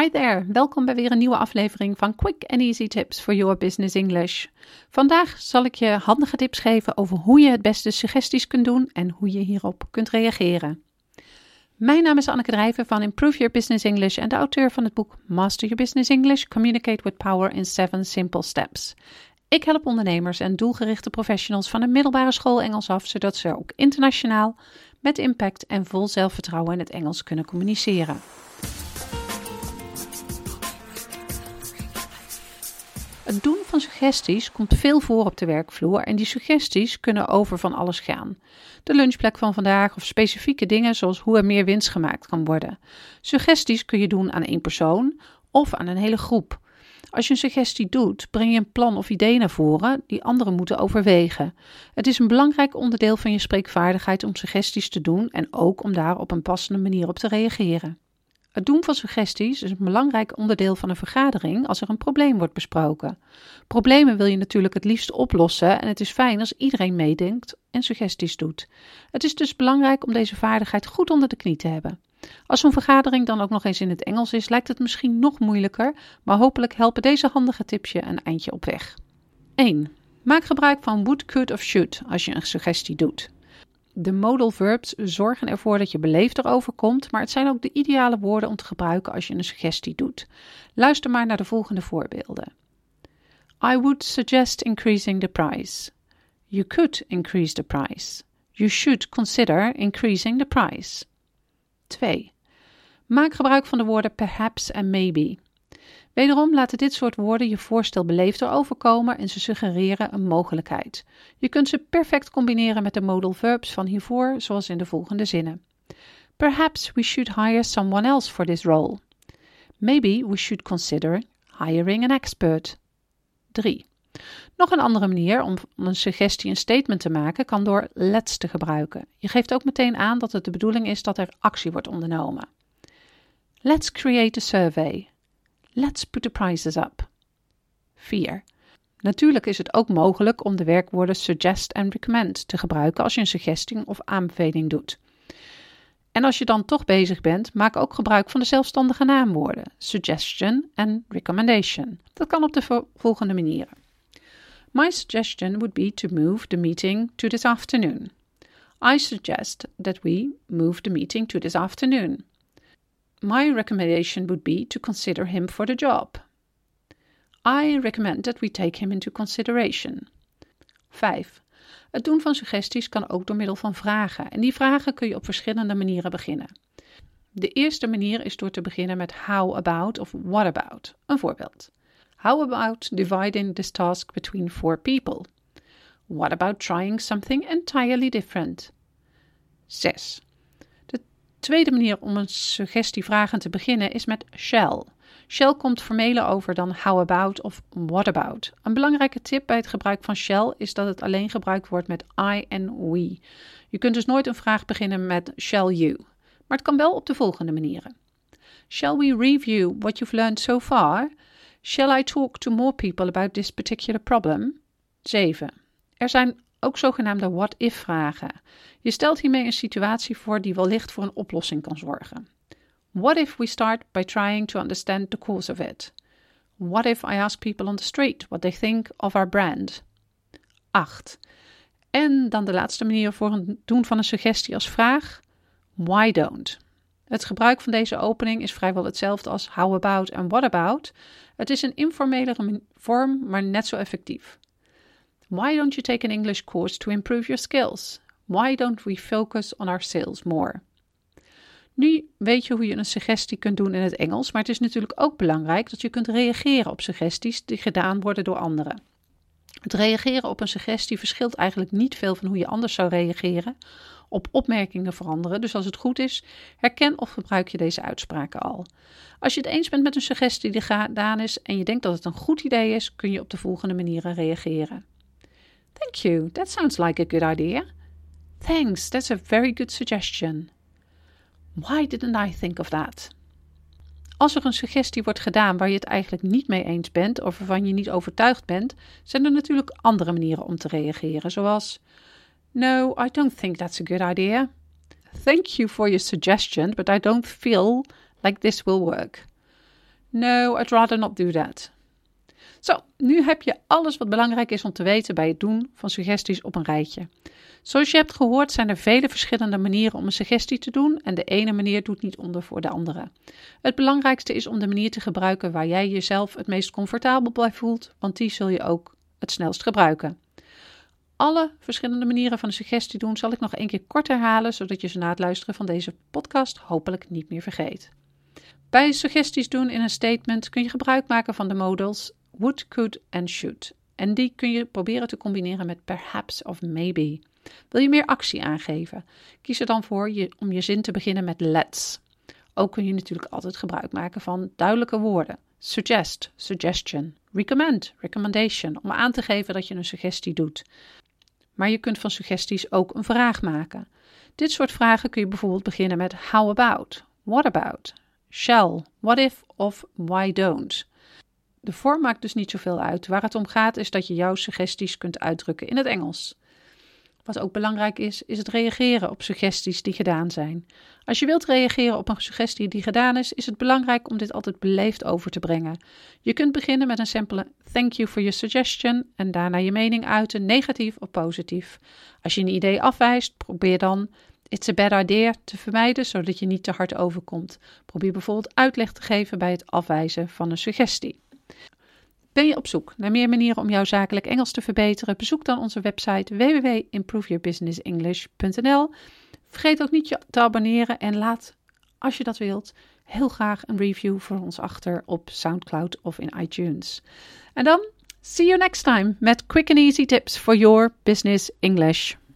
Hi there, welkom bij weer een nieuwe aflevering van Quick and Easy Tips for Your Business English. Vandaag zal ik je handige tips geven over hoe je het beste suggesties kunt doen en hoe je hierop kunt reageren. Mijn naam is Anneke Drijven van Improve Your Business English en de auteur van het boek Master Your Business English: Communicate with Power in 7 Simple Steps. Ik help ondernemers en doelgerichte professionals van een middelbare school Engels af, zodat ze ook internationaal, met impact en vol zelfvertrouwen in het Engels kunnen communiceren. Het doen van suggesties komt veel voor op de werkvloer en die suggesties kunnen over van alles gaan. De lunchplek van vandaag of specifieke dingen zoals hoe er meer winst gemaakt kan worden. Suggesties kun je doen aan één persoon of aan een hele groep. Als je een suggestie doet, breng je een plan of idee naar voren die anderen moeten overwegen. Het is een belangrijk onderdeel van je spreekvaardigheid om suggesties te doen en ook om daar op een passende manier op te reageren. Het doen van suggesties is een belangrijk onderdeel van een vergadering als er een probleem wordt besproken. Problemen wil je natuurlijk het liefst oplossen en het is fijn als iedereen meedenkt en suggesties doet. Het is dus belangrijk om deze vaardigheid goed onder de knie te hebben. Als zo'n vergadering dan ook nog eens in het Engels is, lijkt het misschien nog moeilijker, maar hopelijk helpen deze handige tips je een eindje op weg. 1. Maak gebruik van would, could of should als je een suggestie doet. De modal verbs zorgen ervoor dat je beleefd erover komt, maar het zijn ook de ideale woorden om te gebruiken als je een suggestie doet. Luister maar naar de volgende voorbeelden. I would suggest increasing the price. You could increase the price. You should consider increasing the price. 2. Maak gebruik van de woorden perhaps en maybe. Wederom laten dit soort woorden je voorstel beleefder overkomen en ze suggereren een mogelijkheid. Je kunt ze perfect combineren met de modal verbs van hiervoor, zoals in de volgende zinnen. Perhaps we should hire someone else for this role. Maybe we should consider hiring an expert. 3. Nog een andere manier om een suggestie een statement te maken kan door let's te gebruiken. Je geeft ook meteen aan dat het de bedoeling is dat er actie wordt ondernomen. Let's create a survey. Let's put the prices up. 4. Natuurlijk is het ook mogelijk om de werkwoorden suggest en recommend te gebruiken als je een suggestie of aanbeveling doet. En als je dan toch bezig bent, maak ook gebruik van de zelfstandige naamwoorden suggestion en recommendation. Dat kan op de volgende manieren. My suggestion would be to move the meeting to this afternoon. I suggest that we move the meeting to this afternoon. My recommendation would be to consider him for the job. I recommend that we take him into consideration. 5. Het doen van suggesties kan ook door middel van vragen. En die vragen kun je op verschillende manieren beginnen. De eerste manier is door te beginnen met how about of what about. Een voorbeeld. How about dividing this task between four people? What about trying something entirely different? 6. Tweede manier om een suggestievragen te beginnen is met shall. Shall komt formeler over dan how about of what about. Een belangrijke tip bij het gebruik van shall is dat het alleen gebruikt wordt met I en we. Je kunt dus nooit een vraag beginnen met shall you, maar het kan wel op de volgende manieren. Shall we review what you've learned so far? Shall I talk to more people about this particular problem? 7. Er zijn ook zogenaamde what-if vragen. Je stelt hiermee een situatie voor die wellicht voor een oplossing kan zorgen. What if we start by trying to understand the cause of it? What if I ask people on the street what they think of our brand? 8. En dan de laatste manier voor het doen van een suggestie als vraag: Why don't? Het gebruik van deze opening is vrijwel hetzelfde als how about en what about. Het is een informelere vorm, maar net zo effectief. Why don't you take an English course to improve your skills? Why don't we focus on our sales more? Nu weet je hoe je een suggestie kunt doen in het Engels, maar het is natuurlijk ook belangrijk dat je kunt reageren op suggesties die gedaan worden door anderen. Het reageren op een suggestie verschilt eigenlijk niet veel van hoe je anders zou reageren op opmerkingen veranderen. Dus als het goed is, herken of gebruik je deze uitspraken al. Als je het eens bent met een suggestie die gedaan is en je denkt dat het een goed idee is, kun je op de volgende manieren reageren. Thank you. That sounds like a good idea. Thanks. That's a very good suggestion. Why didn't I think of that? Als er een suggestie wordt gedaan waar je het eigenlijk niet mee eens bent of waarvan je niet overtuigd bent, zijn er natuurlijk andere manieren om te reageren, zoals No, I don't think that's a good idea. Thank you for your suggestion, but I don't feel like this will work. No, I'd rather not do that. Zo, nu heb je alles wat belangrijk is om te weten bij het doen van suggesties op een rijtje. Zoals je hebt gehoord zijn er vele verschillende manieren om een suggestie te doen en de ene manier doet niet onder voor de andere. Het belangrijkste is om de manier te gebruiken waar jij jezelf het meest comfortabel bij voelt, want die zul je ook het snelst gebruiken. Alle verschillende manieren van een suggestie doen zal ik nog één keer kort herhalen, zodat je ze na het luisteren van deze podcast hopelijk niet meer vergeet. Bij suggesties doen in een statement kun je gebruik maken van de modals would, could en should. En die kun je proberen te combineren met perhaps of maybe. Wil je meer actie aangeven? Kies er dan voor je, om je zin te beginnen met let's. Ook kun je natuurlijk altijd gebruik maken van duidelijke woorden. Suggest, suggestion, recommend, recommendation, om aan te geven dat je een suggestie doet. Maar je kunt van suggesties ook een vraag maken. Dit soort vragen kun je bijvoorbeeld beginnen met how about, what about, shall, what if of why don't. De vorm maakt dus niet zoveel uit. Waar het om gaat is dat je jouw suggesties kunt uitdrukken in het Engels. Wat ook belangrijk is, is het reageren op suggesties die gedaan zijn. Als je wilt reageren op een suggestie die gedaan is, is het belangrijk om dit altijd beleefd over te brengen. Je kunt beginnen met een simpele thank you for your suggestion en daarna je mening uiten, negatief of positief. Als je een idee afwijst, probeer dan it's a bad idea te vermijden, zodat je niet te hard overkomt. Probeer bijvoorbeeld uitleg te geven bij het afwijzen van een suggestie. Ben je op zoek naar meer manieren om jouw zakelijk Engels te verbeteren? Bezoek dan onze website www.improveyourbusinessenglish.nl. Vergeet ook niet je te abonneren en laat, als je dat wilt, heel graag een review voor ons achter op SoundCloud of in iTunes. En dan, see you next time met quick and easy tips for your business English.